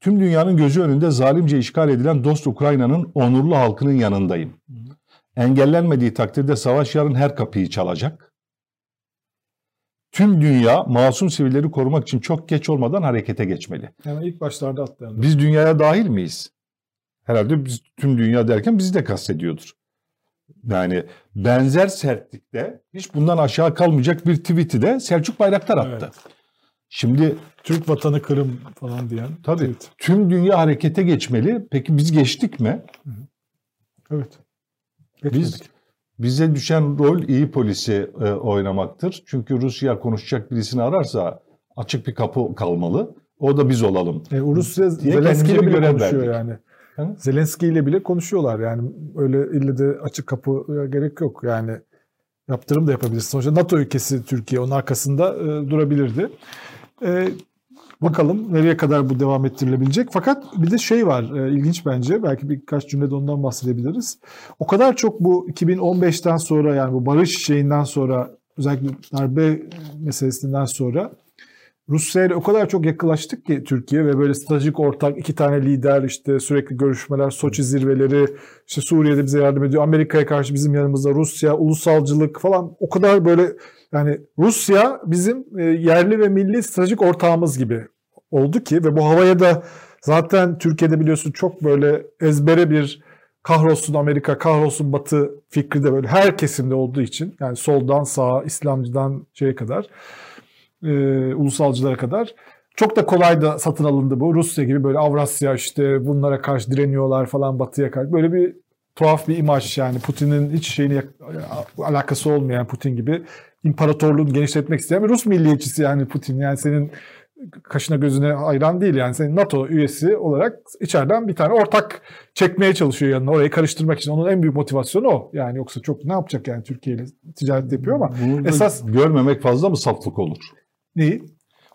Tüm dünyanın gözü önünde zalimce işgal edilen dost Ukrayna'nın onurlu halkının yanındayım. Engellenmediği takdirde savaş yarın her kapıyı çalacak. Tüm dünya masum sivilleri korumak için çok geç olmadan harekete geçmeli. Yani ilk başlarda atlayan. Biz dünyaya dahil miyiz? Herhalde biz tüm dünya derken bizi de kastediyordur. Yani benzer sertlikte hiç bundan aşağı kalmayacak bir tweet'i de Selçuk Bayraktar attı. Evet. Şimdi Türk vatanı Kırım falan diyen. Tabii. Evet. tüm dünya harekete geçmeli. Peki biz geçtik mi? evet. Biz Geçmedik. bize düşen rol iyi polisi e, oynamaktır. Çünkü Rusya konuşacak birisini ararsa açık bir kapı kalmalı. O da biz olalım. E, Rusya Zelenski bile görev konuşuyor verdik. yani. Hı? Zelenski ile bile konuşuyorlar yani. Öyle ille de açık kapıya gerek yok. Yani yaptırım da yapabilirsin. Sonuçta NATO ülkesi Türkiye onun arkasında e, durabilirdi. E, bakalım nereye kadar bu devam ettirilebilecek. Fakat bir de şey var e, ilginç bence. Belki birkaç cümlede ondan bahsedebiliriz. O kadar çok bu 2015'ten sonra yani bu barış şeyinden sonra özellikle darbe meselesinden sonra Rusya ile o kadar çok yakınlaştık ki Türkiye ve böyle stratejik ortak iki tane lider işte sürekli görüşmeler, Soçi zirveleri, işte Suriye'de bize yardım ediyor, Amerika'ya karşı bizim yanımızda Rusya, ulusalcılık falan. O kadar böyle yani Rusya bizim e, yerli ve milli stratejik ortağımız gibi oldu ki ve bu havaya da zaten Türkiye'de biliyorsun çok böyle ezbere bir kahrolsun Amerika, kahrolsun Batı fikri de böyle her kesimde olduğu için yani soldan sağa, İslamcıdan şeye kadar e, ulusalcılara kadar. Çok da kolay da satın alındı bu. Rusya gibi böyle Avrasya işte bunlara karşı direniyorlar falan batıya karşı. Böyle bir tuhaf bir imaj yani Putin'in hiç şeyini alakası olmayan Putin gibi imparatorluğunu genişletmek isteyen bir Rus milliyetçisi yani Putin. Yani senin kaşına gözüne hayran değil yani senin NATO üyesi olarak içeriden bir tane ortak çekmeye çalışıyor yanına orayı karıştırmak için. Onun en büyük motivasyonu o. Yani yoksa çok ne yapacak yani Türkiye ile ticaret yapıyor ama Bunu esas görmemek fazla mı saflık olur? Neyi?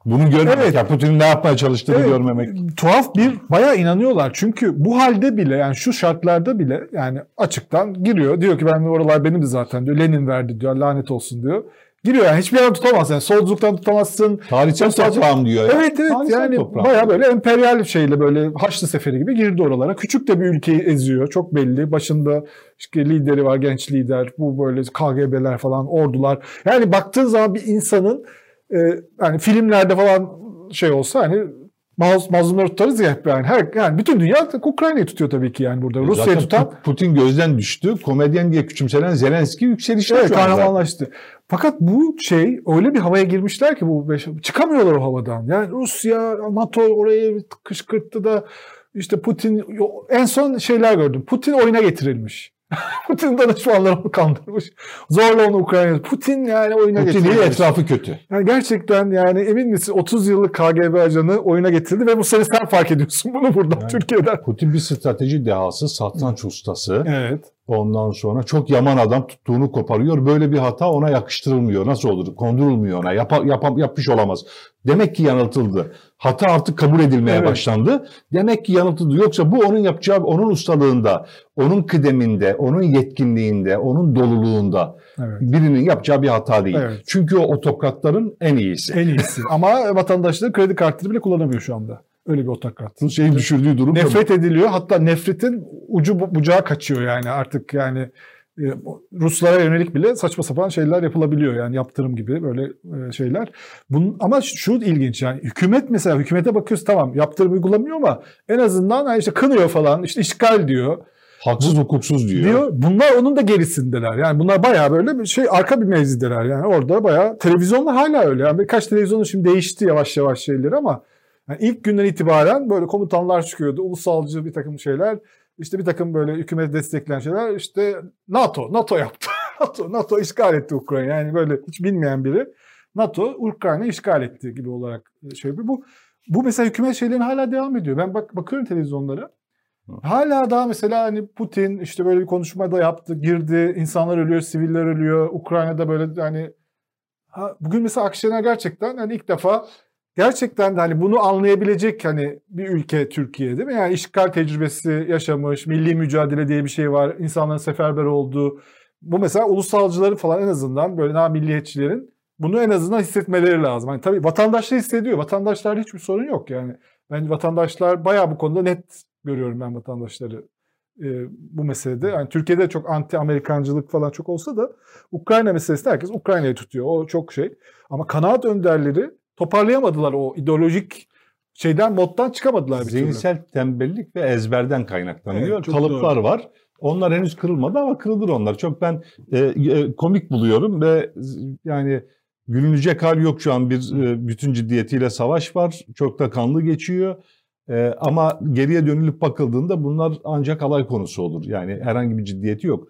Bunu görmemek, Evet. ya Putin'in ne yapmaya çalıştığını Evet, görmemek. Tuhaf bir bayağı inanıyorlar. Çünkü bu halde bile yani şu şartlarda bile yani açıktan giriyor. Diyor ki ben oralar benimdi zaten diyor. Lenin verdi diyor. Lanet olsun diyor. Giriyor yani hiçbir yerden tutamaz. Yani solculuktan tutamazsın. Tarihsel toprağım diyor. ya. Evet evet Tarihsel yani toprağım. bayağı böyle emperyal şeyle böyle Haçlı Seferi gibi girdi oralara. Küçük de bir ülkeyi eziyor. Çok belli. Başında işte lideri var genç lider. Bu böyle KGB'ler falan ordular. Yani baktığın zaman bir insanın e, yani filmlerde falan şey olsa hani maz, mazlumları tutarız ya hep yani. Her, yani bütün dünya Ukrayna'yı tutuyor tabii ki yani burada. Rusya'yı Zaten tutan Pu- Putin gözden düştü. Komedyen diye küçümsenen Zelenski yükselişte Evet şu kahramanlaştı. Fakat bu şey öyle bir havaya girmişler ki bu beş, çıkamıyorlar o havadan. Yani Rusya, NATO orayı kışkırttı da işte Putin en son şeyler gördüm. Putin oyuna getirilmiş. *laughs* Putin danışmanları onu kandırmış. Zorla onu Ukrayna'ya. Putin yani oyuna Putin iyi getirilmiş. etrafı kötü. Yani gerçekten yani emin misin 30 yıllık KGB ajanı oyuna getirildi ve bu sene sen fark ediyorsun bunu buradan Yani- Türkiye'den. Putin bir strateji dehası, satranç ustası. Evet. Ondan sonra çok yaman adam tuttuğunu koparıyor. Böyle bir hata ona yakıştırılmıyor. Nasıl olur? Kondurulmuyor ona. Yapa, yapam, yapmış olamaz. Demek ki yanıltıldı. Hata artık kabul edilmeye Evet. başlandı. Demek ki yanıltıldı. Yoksa bu onun yapacağı, onun ustalığında, onun kıdeminde, onun yetkinliğinde, onun doluluğunda Evet. birinin yapacağı bir hata değil. Evet. Çünkü o otokratların en iyisi. En iyisi. *laughs* Ama vatandaşları kredi kartını bile kullanamıyor şu anda. Öyle bir otokrat. Şeyi düşürdüğü durum Nefret ediliyor. Hatta nefretin ucu bu- bucağı kaçıyor yani artık yani e, Ruslara yönelik bile saçma sapan şeyler yapılabiliyor yani yaptırım gibi böyle e, şeyler. Bunun, ama şu ilginç yani hükümet mesela hükümete bakıyoruz tamam yaptırım uygulamıyor ama en azından işte kınıyor falan işte işgal diyor. haksız hukuksuz diyor. Diyor. Bunlar onun da gerisindeler. Yani bunlar bayağı böyle bir şey arka bir mevzideler. Yani orada bayağı televizyonlar hala öyle. Yani birkaç televizyonu şimdi değişti yavaş yavaş şeyleri ama yani ilk günden itibaren böyle komutanlar çıkıyordu. Ulusalcı bir takım şeyler. işte bir takım böyle hükümet destekleyen şeyler. işte NATO, NATO yaptı. *laughs* NATO, NATO işgal etti Ukrayna. Yani böyle hiç bilmeyen biri NATO Ukrayna işgal etti gibi olarak şey yapıyor. Bu bu mesela hükümet şeylerin hala devam ediyor. Ben bak bakıyorum televizyonlara. Hala daha mesela hani Putin işte böyle bir konuşma da yaptı, girdi, insanlar ölüyor, siviller ölüyor. Ukrayna'da böyle hani ha, bugün mesela Akşener gerçekten hani ilk defa gerçekten de hani bunu anlayabilecek hani bir ülke Türkiye değil mi? Yani işgal tecrübesi yaşamış, milli mücadele diye bir şey var. insanların seferber olduğu. Bu mesela ulusalcıların falan en azından böyle daha milliyetçilerin bunu en azından hissetmeleri lazım. Hani tabii vatandaşlar hissediyor. Vatandaşlarda hiçbir sorun yok yani. Bence vatandaşlar bayağı bu konuda net görüyorum ben vatandaşları e, bu meselede. Yani Türkiye'de çok anti Amerikancılık falan çok olsa da Ukrayna meselesinde herkes Ukrayna'yı tutuyor. O çok şey. Ama kanaat önderleri toparlayamadılar o ideolojik şeyden moddan çıkamadılar bir türlü. Zihinsel tembellik ve ezberden kaynaklanıyor. Evet, Kalıplar var. Onlar henüz kırılmadı ama kırılır onlar. Çok ben e, e, komik buluyorum ve yani gülünecek hal yok şu an bir e, bütün ciddiyetiyle savaş var. Çok da kanlı geçiyor. E, ama geriye dönülüp bakıldığında bunlar ancak alay konusu olur. Yani herhangi bir ciddiyeti yok.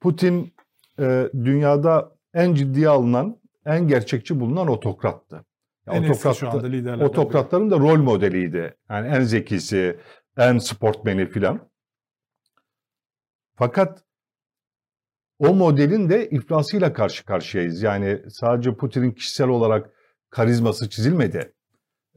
Putin e, dünyada en ciddiye alınan, en gerçekçi bulunan otokrattı. Ya En eski şu anda liderlerden. Otokratların da rol modeliydi. Yani en zekisi, en sportmeni filan. Fakat o modelin de iflasıyla karşı karşıyayız. Yani sadece Putin'in kişisel olarak karizması çizilmedi.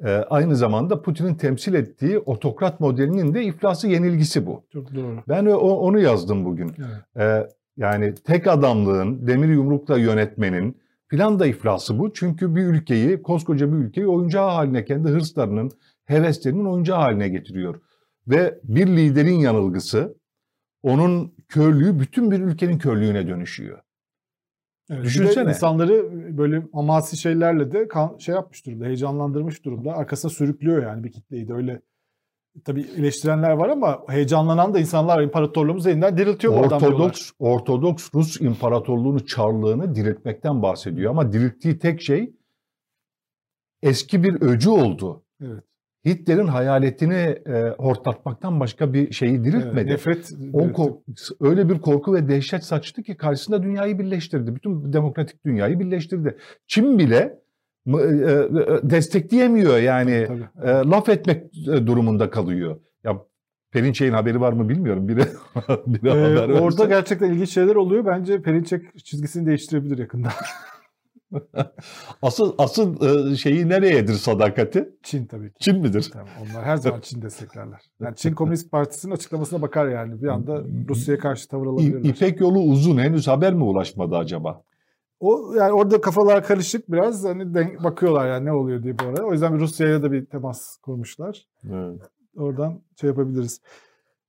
Ee, aynı zamanda Putin'in temsil ettiği otokrat modelinin de iflası yenilgisi bu. Çok doğru. Ben o, onu yazdım bugün. Evet. Ee, yani tek adamlığın, demir yumrukla yönetmenin filan da iflası bu. Çünkü bir ülkeyi, koskoca bir ülkeyi oyuncağı haline, kendi hırslarının, heveslerinin oyuncağı haline getiriyor. Ve bir liderin yanılgısı, onun körlüğü bütün bir ülkenin körlüğüne dönüşüyor. Evet, Düşünsene. insanları böyle amasi şeylerle de kan, şey yapmış durumda, heyecanlandırmış durumda. Arkasına sürüklüyor yani bir kitleyi de öyle. Tabii eleştirenler var ama heyecanlanan da insanlar imparatorluğumuz elinden diriltiyor. Ortodoks, Ortodoks Rus İmparatorluğunu, çarlığını diriltmekten bahsediyor. Ama dirilttiği tek şey eski bir öcü oldu. Evet. Hitler'in hayaletini e, hortlatmaktan başka bir şeyi Evet, diriltmedi. nefret o kork- öyle bir korku ve dehşet saçtı ki karşısında dünyayı birleştirdi. Bütün demokratik dünyayı birleştirdi. Çin bile destekleyemiyor yani Tabii. e, laf etmek durumunda kalıyor. Ya Perinçek'in haberi var mı bilmiyorum. Biri, *laughs* biri Ee, haber orada gerçekten ilginç şeyler oluyor. Bence Perinçek çizgisini değiştirebilir yakında. *laughs* asıl asıl e, şeyi nereyedir sadakati? Çin tabii ki. Çin midir? Tamam, onlar her zaman Çin desteklerler. Yani Çin *laughs* Komünist Partisi'nin açıklamasına bakar yani. Bir anda Rusya'ya karşı tavır alabilirler. İpek yolu uzun. Henüz haber mi ulaşmadı acaba? O yani orada kafalar karışık biraz hani denk, bakıyorlar yani ne oluyor diye bu arada. O yüzden bir Rusya'ya da bir temas kurmuşlar. Oradan şey yapabiliriz.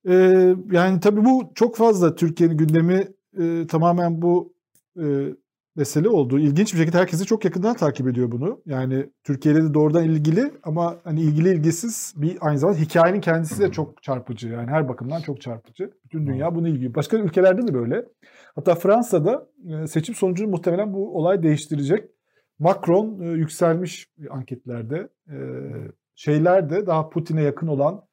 Ee, yani tabii bu çok fazla Türkiye'nin gündemi e, tamamen bu e, mesele oldu. İlginç bir şekilde herkesi çok yakından takip ediyor bunu. Yani Türkiye'yle de doğrudan ilgili ama hani ilgili ilgisiz bir aynı zamanda hikayenin kendisi de çok çarpıcı. Yani her bakımdan çok çarpıcı. Bütün dünya bunu ilgili. Başka ülkelerde de böyle. Hatta Fransa'da e, seçim sonucunu muhtemelen bu olay değiştirecek. Macron e, yükselmiş anketlerde. E, şeyler de daha Putin'e yakın olan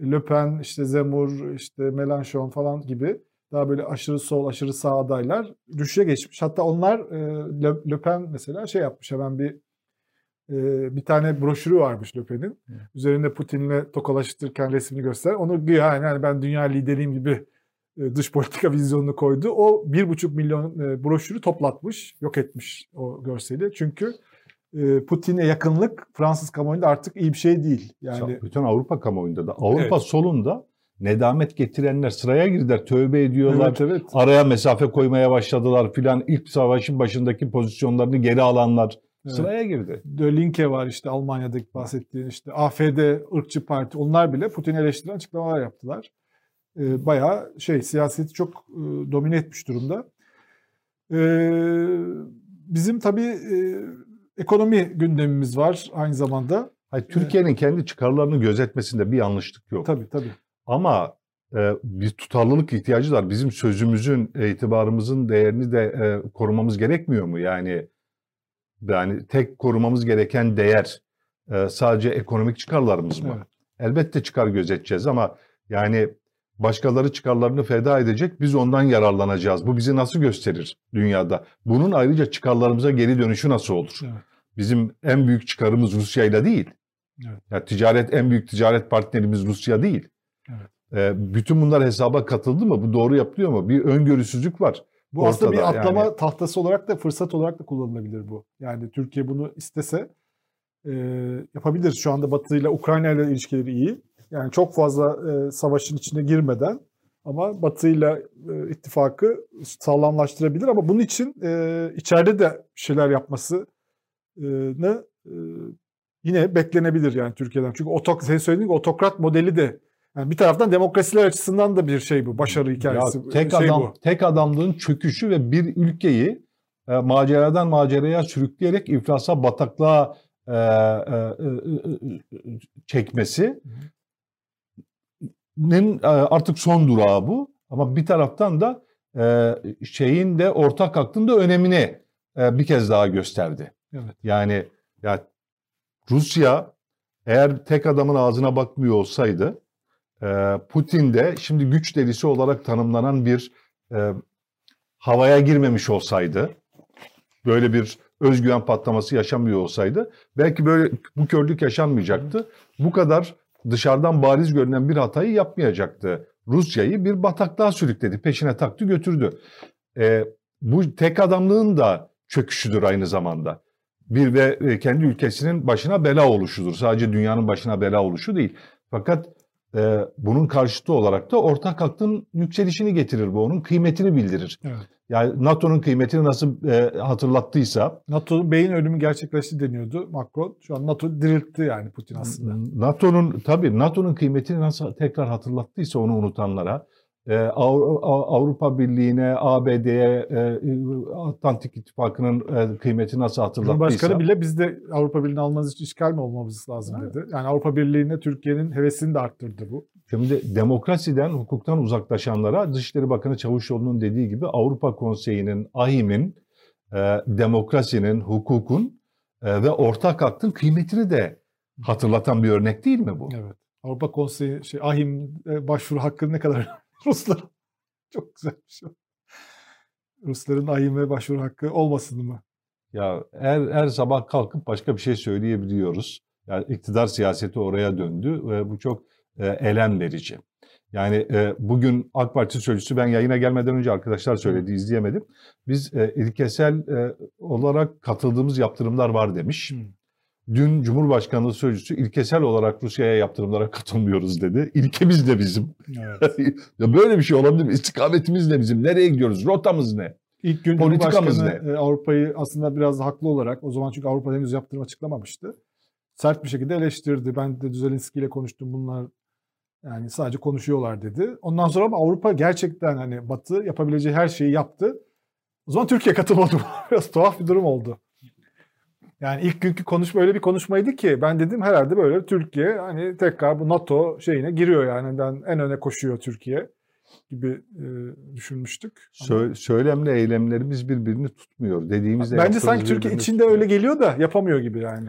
Le Pen, işte Zemmour, işte Mélenchon falan gibi daha böyle aşırı sol, aşırı sağ adaylar düşüşe geçmiş. Hatta onlar Le, Le Pen mesela şey yapmış hemen bir bir tane broşürü varmış Le Pen'in. Üzerinde Putin'le tokalaştırırken resmini göster. Onu güya yani ben dünya lideriyim gibi dış politika vizyonunu koydu. O bir buçuk milyon e, broşürü toplatmış, yok etmiş o görseli. Çünkü e, Putin'e yakınlık Fransız kamuoyunda artık iyi bir şey değil. Yani Bütün Avrupa kamuoyunda da. Avrupa Evet. solunda nedamet getirenler sıraya girdiler. Tövbe ediyorlar. evet evet. Araya mesafe koymaya başladılar filan. İlk savaşın başındaki pozisyonlarını geri alanlar Evet. sıraya girdi. De Linke var işte Almanya'daki bahsettiğin işte AFD, ırkçı parti onlar bile Putin'i eleştiren açıklamalar yaptılar. Ee, bayağı şey siyaseti çok e, domine etmiş durumda. Ee, bizim tabii e, ekonomi gündemimiz var aynı zamanda. Hayır, Türkiye'nin kendi çıkarlarını gözetmesinde bir yanlışlık yok. Tabii tabii. Ama e, bir tutarlılık ihtiyacı var. Bizim sözümüzün, itibarımızın değerini de e, korumamız gerekmiyor mu? Yani yani tek korumamız gereken değer e, sadece ekonomik çıkarlarımız mı? Evet. Elbette çıkar gözeteceğiz ama yani başkaları çıkarlarını feda edecek, biz ondan yararlanacağız. Bu bizi nasıl gösterir dünyada? Bunun ayrıca çıkarlarımıza geri dönüşü nasıl olur? Evet. Bizim en büyük çıkarımız Rusya ile değil. Evet. Ya ticaret en büyük ticaret partnerimiz Rusya değil. Evet. Ee, bütün bunlar hesaba katıldı mı? Bu doğru yapılıyor mu? Bir öngörüsüzlük var. Bu aslında bir Ortada atlama yani. tahtası olarak da fırsat olarak da kullanılabilir bu. Yani Türkiye bunu istese e, yapabilir. Şu anda Batı ile Ukrayna ile ilişkileri iyi. Yani çok fazla e, savaşın içine girmeden ama Batı ile e, ittifakı sağlamlaştırabilir ama bunun için e, içeride de şeyler yapmasını e, yine beklenebilir yani Türkiye'den. Çünkü otok, senin söylediğin gibi otokrat modeli de yani bir taraftan demokrasiler açısından da bir şey bu. Başarı hikayesi. Ya tek şey adam bu. tek adamlığın çöküşü ve bir ülkeyi e, maceradan maceraya sürükleyerek iflasa, bataklığa e, e, e, e, çekmesi e, artık son durağı bu. Ama bir taraftan da e, şeyin de ortak aklın da önemini e, bir kez daha gösterdi. Evet. Yani ya Rusya eğer tek adamın ağzına bakmıyor olsaydı e, Putin de şimdi güç delisi olarak tanımlanan bir e, havaya girmemiş olsaydı böyle bir özgüven patlaması yaşamıyor olsaydı belki böyle bu körlük yaşanmayacaktı. Bu kadar dışarıdan bariz görünen bir hatayı yapmayacaktı. Rusya'yı bir bataklığa sürükledi, peşine taktı götürdü. E, bu tek adamlığın da çöküşüdür aynı zamanda. Bir ve e, kendi ülkesinin başına bela oluşudur. Sadece dünyanın başına bela oluşu değil. Fakat e, bunun karşıtı olarak da ortak aklın yükselişini getirir bu. Onun kıymetini bildirir. Evet. Yani NATO'nun kıymetini nasıl e, hatırlattıysa NATO'nun beyin ölümü gerçekleşti deniyordu Macron. Şu an NATO diriltti yani Putin aslında. NATO'nun tabii NATO'nun kıymetini nasıl tekrar hatırlattıysa onu unutanlara Avrupa Birliği'ne, ABD'ye, e, Atlantik İttifakı'nın e, kıymetini nasıl hatırlattıysa Cumhurbaşkanı bile biz de Avrupa Birliği'ni almanız için işgal mi olmamız lazım Evet. dedi. Yani Avrupa Birliği'ne Türkiye'nin hevesini de arttırdı bu. Şimdi demokrasiden, hukuktan uzaklaşanlara Dışişleri Bakanı Çavuşoğlu'nun dediği gibi Avrupa Konseyi'nin, AİHM'in, e, demokrasinin, hukukun ve ortak aklın kıymetini de hatırlatan bir örnek değil mi bu? Evet. Avrupa Konseyi şey e, başvuru hakkı ne kadar Ruslar *laughs* çok güzel bir şey. Rusların AHİM'e başvuru hakkı olmasın mı? Ya her, her sabah kalkıp başka bir şey söyleyebiliyoruz. Yani iktidar siyaseti oraya döndü ve bu çok e, elem verici. Yani e, bugün AK Parti sözcüsü ben yayına gelmeden önce arkadaşlar söyledi izleyemedim. Biz e, ilkesel e, olarak katıldığımız yaptırımlar var demiş. Dün Cumhurbaşkanlığı sözcüsü ilkesel olarak Rusya'ya yaptırımlara katılmıyoruz dedi. İlkemiz de bizim. Evet. *laughs* ya böyle bir şey olabilir mi? İstikametimiz ne bizim? Nereye gidiyoruz? Rotamız ne? İlk gün Politikamız Cumhurbaşkanı e, Avrupa'yı aslında biraz haklı olarak o zaman çünkü Avrupa henüz yaptırım açıklamamıştı. Sert bir şekilde eleştirdi. Ben de Düzelinski ile konuştum. Bunlar yani sadece konuşuyorlar dedi. Ondan sonra ama Avrupa gerçekten hani Batı yapabileceği her şeyi yaptı. O zaman Türkiye katılmadı. *laughs* biraz tuhaf bir durum oldu. Yani ilk günkü konuşma öyle bir konuşmaydı ki ben dedim herhalde böyle Türkiye hani tekrar bu NATO şeyine giriyor yani ben en öne koşuyor Türkiye gibi e, düşünmüştük. Sö- söylemle eylemlerimiz birbirini tutmuyor. Dediğimizde Bence sanki Türkiye içinde öyle geliyor da yapamıyor gibi yani.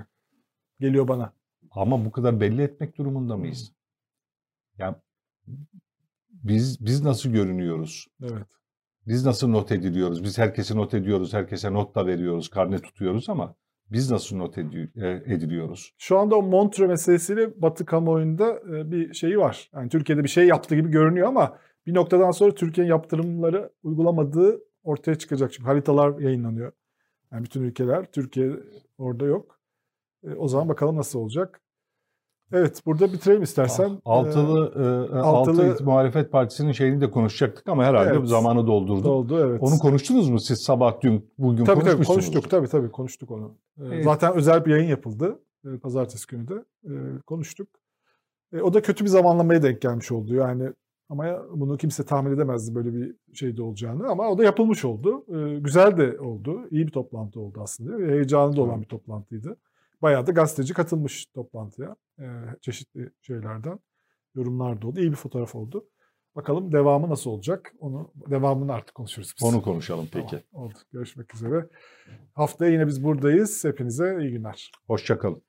Geliyor bana. Ama bu kadar belli etmek durumunda mıyız? Yani biz biz nasıl görünüyoruz? Evet. Biz nasıl not ediliyoruz? Biz herkesi not ediyoruz, herkese not da veriyoruz, karne tutuyoruz ama biz nasıl not e, ediliyoruz? Şu anda o Montre meselesiyle Batı kamuoyunda e, bir şeyi var. Yani Türkiye'de bir şey yaptı gibi görünüyor ama bir noktadan sonra Türkiye'nin yaptırımları uygulamadığı ortaya çıkacak. Çünkü haritalar yayınlanıyor. Yani bütün ülkeler, Türkiye orada yok. E, o zaman bakalım nasıl olacak. Evet, burada bitirelim istersen. Altılı, e, altılı- Altı muhalefet partisinin şeyini de konuşacaktık ama herhalde Evet. zamanı doldurduk. oldu evet. Onu konuştunuz mu siz sabah dün bugün tabii tabii konuşmuşsunuz? konuştuk tabii tabii konuştuk onu. Ee, Evet. Zaten özel bir yayın yapıldı e, pazartesi günü de e, konuştuk. E, o da kötü bir zamanlamaya denk gelmiş oldu yani ama bunu kimse tahmin edemezdi böyle bir şeyde olacağını ama o da yapılmış oldu. Güzel de oldu. İyi bir toplantı oldu aslında. Ve heyecanlı da olan bir toplantıydı. Bayağı da gazeteci katılmış toplantıya. Çeşitli şeylerden yorumlar da oldu. İyi bir fotoğraf oldu. Bakalım devamı nasıl olacak? Onu devamını artık konuşuruz biz. Onu konuşalım peki. Tamam, oldu. Görüşmek üzere. Haftaya yine biz buradayız. Hepinize iyi günler. Hoşçakalın.